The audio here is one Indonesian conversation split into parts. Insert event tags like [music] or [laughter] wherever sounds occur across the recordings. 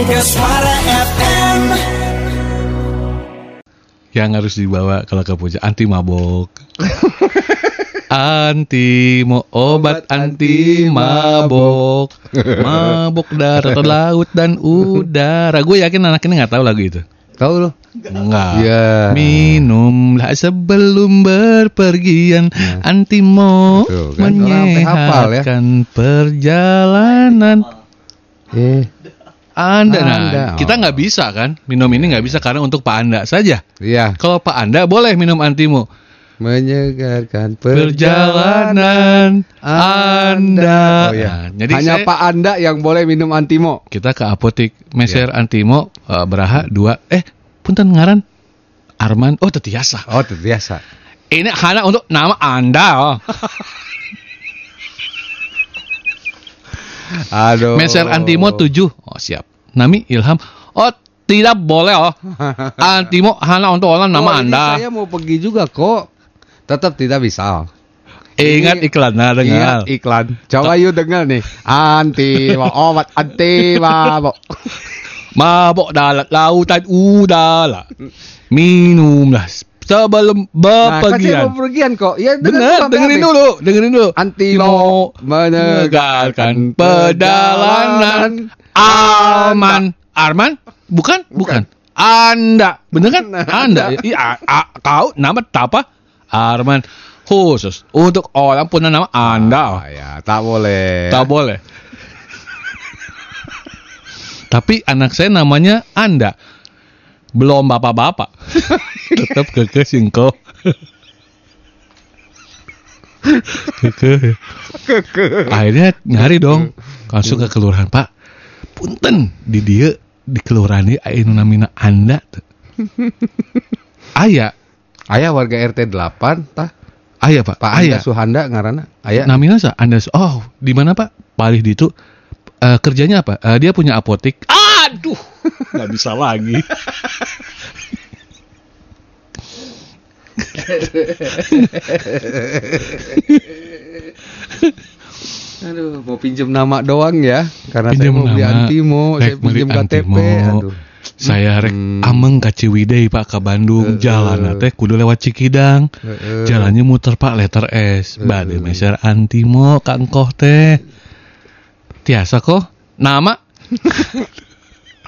Mega Suara FM yang harus dibawa kalau ke puncak anti mabok. [laughs] anti mo obat anti mabok. [laughs] Mabok darat laut dan udara. Gue yakin anak ini nggak tahu lagu itu. Tahu lo? Enggak. Iya. Minumlah sebelum berpergian anti mo Tuh, kan hafal ya. menyehatkan perjalanan. Eh, Anda, nah, Anda, oh. kita nggak bisa kan minum ini nggak bisa karena untuk Pak Anda saja. iya. Kalau Pak Anda boleh minum antimo. Menyegarkan Perjalanan Anda. Oh iya. Nah, jadi Hanya saya- Pak Anda yang boleh minum antimo. Kita ke apotik meser antimo eh, beraha dua. Eh, punten ngaran Arman. Oh, tetiasa. Oh, itu biasa. Ini hanya untuk nama Anda. Oh. Aduh. Meser antimo tujuh. Oh, siap. Nami Ilham. Oh, tidak boleh oh. [laughs] Antimo hanya untuk orang nama Oh, Anda. Saya mau pergi juga kok. Tetap tidak bisa. Ingat ini- iklannya dengar. Iya, iklan. Coba yuk dengar nih. Anti obat anti [laughs] mabok. Mabok dalam lautan udara. Minumlah sebelum Nah, kan saya bepergian. kok. Ya dengar dengerin habis. dulu, dengerin dulu. Anti Mau menegakkan perjalanan aman. Arman? Bukan? Bukan. Anda, bener kan? Nah, Anda. Iya, kau nama apa? Arman. Khusus untuk orang punya nama Anda. Ah, ya, tak boleh. Tak boleh. Tapi anak saya namanya Anda. Belum bapak-bapak. [laughs] Tetap keke singko. keke. Akhirnya nyari dong. Langsung ke kelurahan, Pak. Punten di dia di kelurahan ini nu namina Anda. teu. [laughs] Aya, Ayah warga RT 8 tah. aya Pak. Pak aya. Anda Suhanda ngarana. Ayah. Namina sa Anda oh di mana Pak? Palih di itu Eh, kerjanya apa? Eh, dia punya apotik. Aduh, nggak bisa lagi. Aduh, mau pinjam nama doang ya. Karena Pinjem saya mau beli antimo, saya pinjam KTP. Aduh. Saya rek Hmm. ameng ka Ciwidey Pak ke Bandung. Heeh. Jalan teh kudu lewat Cikidang. Heeh. Jalannya muter Pak letter S. Bade meser antimo kangkoh teh. Tiasa kok. Nama [laughs]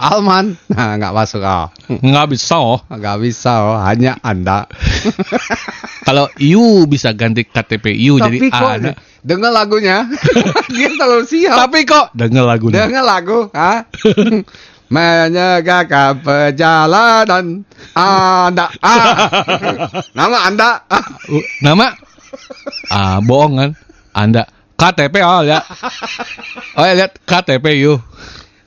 Alman. [laughs] Nah, nggak masuk ah. nggak bisa oh. [laughs] Nggak bisa oh, hanya Anda. [laughs] Kalau Iu bisa ganti KTP Iu jadi kok Anda. dengar lagunya. Dia selalu siap. Tapi kok denger lagunya. Dengar lagu, ha? Menyegakkan perjalanan Anda. Ah. Nama Anda. Ah. Nama ah bohong kan anda KTP oh lihat oh ya, lihat KTP yuk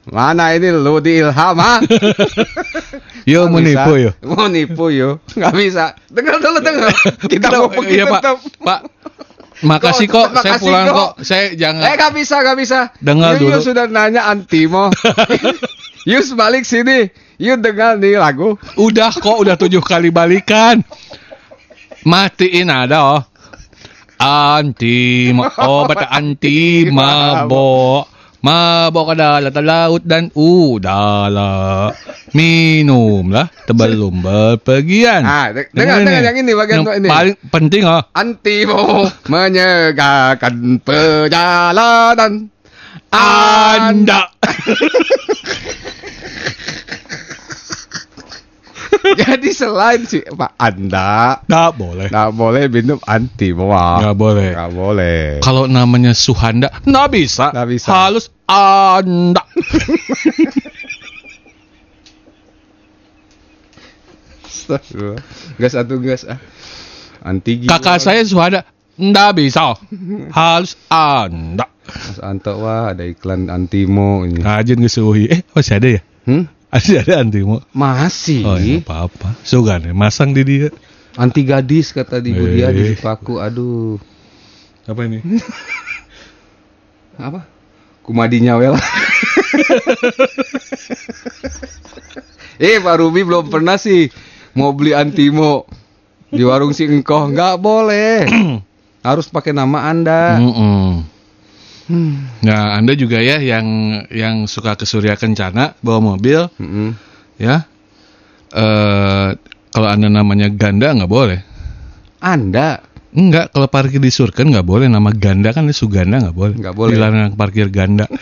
Mana ini lu di Ilham, ha? [laughs] Nggak menipu yuk Mau nipu yuk. Nggak bisa. Dengar dulu, dengar. [laughs] Kita mau pergi iya pak tetap. pak makasih Kok, kok saya makasih pulang kok. kok saya Eh, jangan nggak bisa, nggak bisa. Dengar dulu. sudah nanya antimo. [laughs] Yus balik sini. Yuk dengar nih lagu. udah kok udah tujuh kali balikan matiin ada oh anti ma- obat anti mabok mabok ada laut laut dan udara minumlah sebelum berpergian. Ah, de- dengar, dengar yang ini, bagian yang ini. paling penting oh Antimo menyegakkan perjalanan. Anda [laughs] [laughs] Jadi selain si Pak Anda nggak boleh nggak boleh minum antimo. ah. nggak boleh Nggak boleh. kalau namanya Suhanda nggak bisa Nggak bisa. halus anda. [laughs] Gas satu gas ah. Anti Kakak saya Suhada nggak bisa. Harus anda. Mas Anto wah ada iklan antimo ini. Ngajin ngesuhi. Eh masih ada ya? Hmm? Masih ada antimo. Masih. Oh ya apa-apa. Sugan ya. Masang di dia. Anti gadis kata di Eh. dia di paku. Aduh. Apa ini? Apa? Kumadinya wel. eh Pak Ruby belum pernah sih mau beli antimo di warung si engkoh nggak boleh [clears throat] harus pakai nama anda Mm-mm. Nah, Anda juga ya yang yang suka ke Surya Kencana bawa mobil Mm-mm. ya. Eh kalau Anda namanya ganda nggak boleh. Anda Enggak, kalau parkir di Surken nggak boleh nama ganda kan di Suganda nggak boleh. Nggak boleh. Dilarang parkir ganda. [laughs]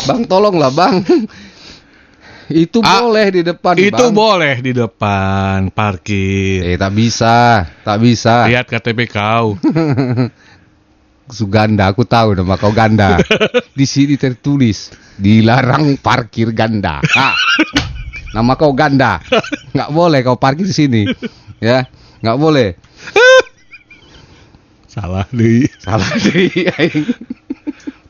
[laughs] Bang tolonglah bang Itu Ah, boleh di depan Itu bang. boleh di depan parkir. Eh tak bisa Tak bisa Lihat KTP kau. [laughs] Suganda aku tahu nama kau ganda [laughs] Di sini tertulis Dilarang parkir ganda Ah, Nama kau ganda nggak boleh kau parkir di sini Ya nggak boleh [laughs] Salah deh. Salah deh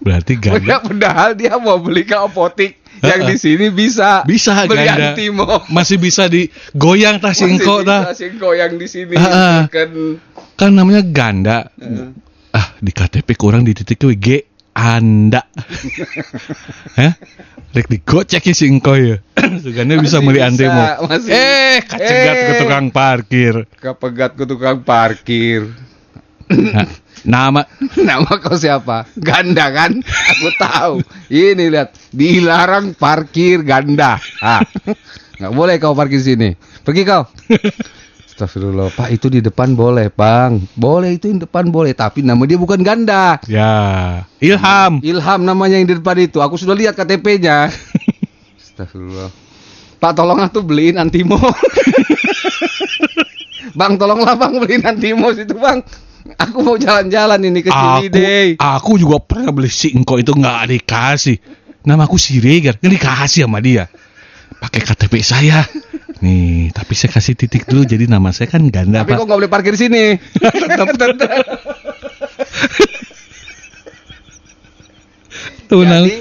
Berarti ganda. Padahal dia mau beli ke apotik Yang di sini bisa Bisa Beli ganda. Masih bisa digoyang tas singko dah. singko yang di sini ah. kan Kan namanya ganda. Ah, di KTP kurang di titik G Anda. [laughs] Hah? Rek digocek singko ya. [coughs] Suganda bisa beli antimo. masih. Eh, kacegat Eh. ke tukang parkir. kepegat ke tukang parkir. Nah, nama [laughs] Nama kau siapa? Ganda kan? Aku tahu. Ini lihat, dilarang parkir ganda. Ah, nggak boleh kau parkir sini. Pergi kau. Astagfirullah, Pak itu di depan boleh, Bang. Boleh itu di depan boleh, tapi nama dia bukan ganda. ya Ilham. Ilham namanya yang di depan itu. Aku sudah lihat KTP-nya. Astagfirullah. Pak tolong tuh beliin antimo. [laughs] bang tolonglah bang beliin antimo situ bang. Aku mau jalan-jalan ini ke Aku, Ciwidey. aku juga pernah beli singko itu nggak dikasih. Nama aku Siregar, nggak dikasih sama dia. Pakai KTP saya. Nih, tapi saya kasih titik dulu jadi nama saya kan ganda Tapi Pak. kok nggak boleh parkir sini? [laughs] Tetap tetap. Tuh, nang- Jadi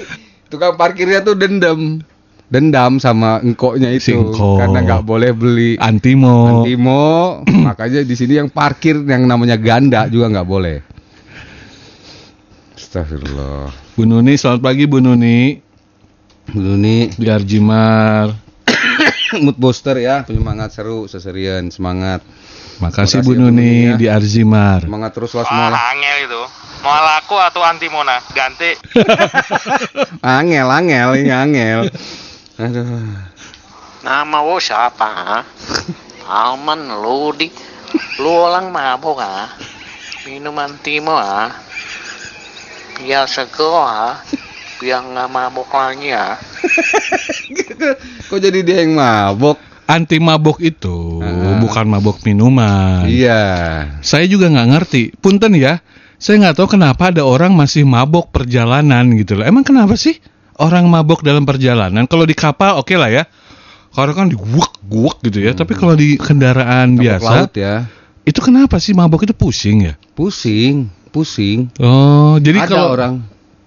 tukang parkirnya tuh dendam. Dendam sama engkoknya itu Singko. karena nggak boleh beli Antimo. Antimo, [clears throat] makanya di sini yang parkir yang namanya ganda juga nggak boleh. Astagfirullah. Bu Nuni, selamat pagi Bu Nuni. Dulu nih Di Arjimar. [coughs] mood booster ya, penyemangat seru, seserian, semangat. Makasih Makasih Bu Bu Nuni Nuni ya. di Arzimar. Semangat terus lah Ah, semua lah. angel itu. Mau laku atau antimona? Ganti. [laughs] Angel, angel, ini angel. [laughs] Aduh. Nama wo siapa? ha? Alman lu di lu orang mabuk ah. Minum antimo ah. Biar seger ah. Biar nggak mabuk lagi ah. Kok jadi dia yang mabok? Anti mabok itu Ah. bukan mabok minuman. Iya. Saya juga nggak ngerti. Punten ya, saya nggak tahu kenapa ada orang masih mabok perjalanan gitu loh. Emang kenapa sih orang mabok dalam perjalanan? Kalau di kapal oke lah ya. Kalau kan di guak guak gitu ya. Tapi kalau di kendaraan Mabok biasa, laut ya. itu kenapa sih mabok itu pusing ya? Pusing, pusing. Oh, jadi Ada kalau orang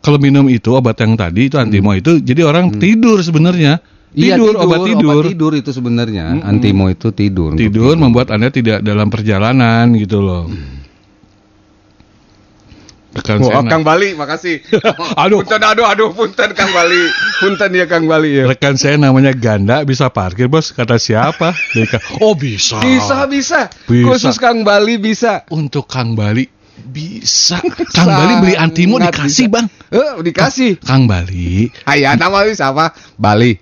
kalau minum itu obat yang tadi itu antimo itu, jadi orang tidur sebenarnya. Iya, Tidur, obat tidur. tidur itu sebenarnya. Antimo itu tidur. Tidur membuat anda tidak dalam perjalanan gitu loh. Rekan Oh, Kang Bali, makasih. [laughs] Aduh. punten, aduh, aduh, punten Kang Bali. Punten ya Kang Bali ya. Rekan saya namanya Ganda bisa parkir bos kata siapa? Deka. Oh bisa. Bisa, bisa. Bisa. Khusus Kang Bali bisa. Untuk Kang Bali bisa. [laughs] Kang Bali beli antimo Sangat dikasih bisa. bang. Eh, dikasih. Kang Bali. Ayah, nama siapa? Bali.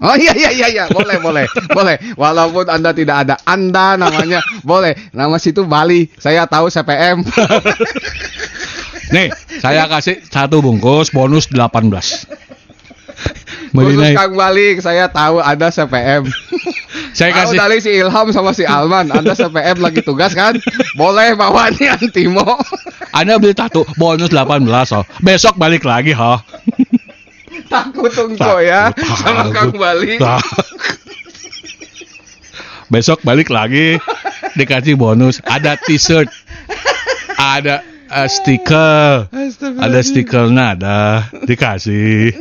Oh iya iya iya iya, boleh boleh [laughs] boleh. Walaupun anda tidak ada anda namanya boleh. Nama situ Bali. Saya tahu CPM. Nih saya kasih satu bungkus bonus 18. Beli Khusus naik. Kang Bali, saya tahu ada CPM. Saya Tahu kasih. dari si Ilham sama si Alman, anda CPM lagi tugas kan? Boleh bawa nih Antimo. Anda beli satu bonus 18 oh. Besok balik lagi ha. Takut engkau ya sama Kang Bali. Nah. Besok balik lagi dikasih bonus. Ada t-shirt, ada eh, stiker, ada stikernya ada dikasih.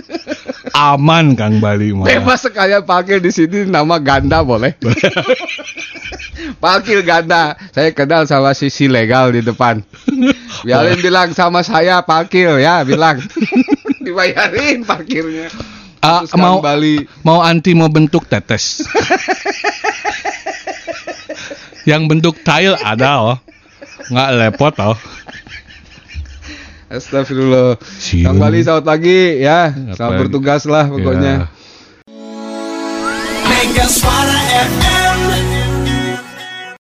Aman Kang Bali mah. Bebas sekalian parkir di sini nama ganda boleh. [laughs] parkir ganda. Saya kenal sama sisi legal di depan. Biarin bilang sama saya parkir ya, bilang. [laughs] Dibayarin parkirnya. Ah, Terus Kang mau Bali. mau anti mau bentuk tetes. [laughs] Yang bentuk tile ada oh. nggak lepot tau. Astagfirullah. Kang Bali selamat pagi ya. Selamat bertugas lah pokoknya. Ya. Mega Suara FM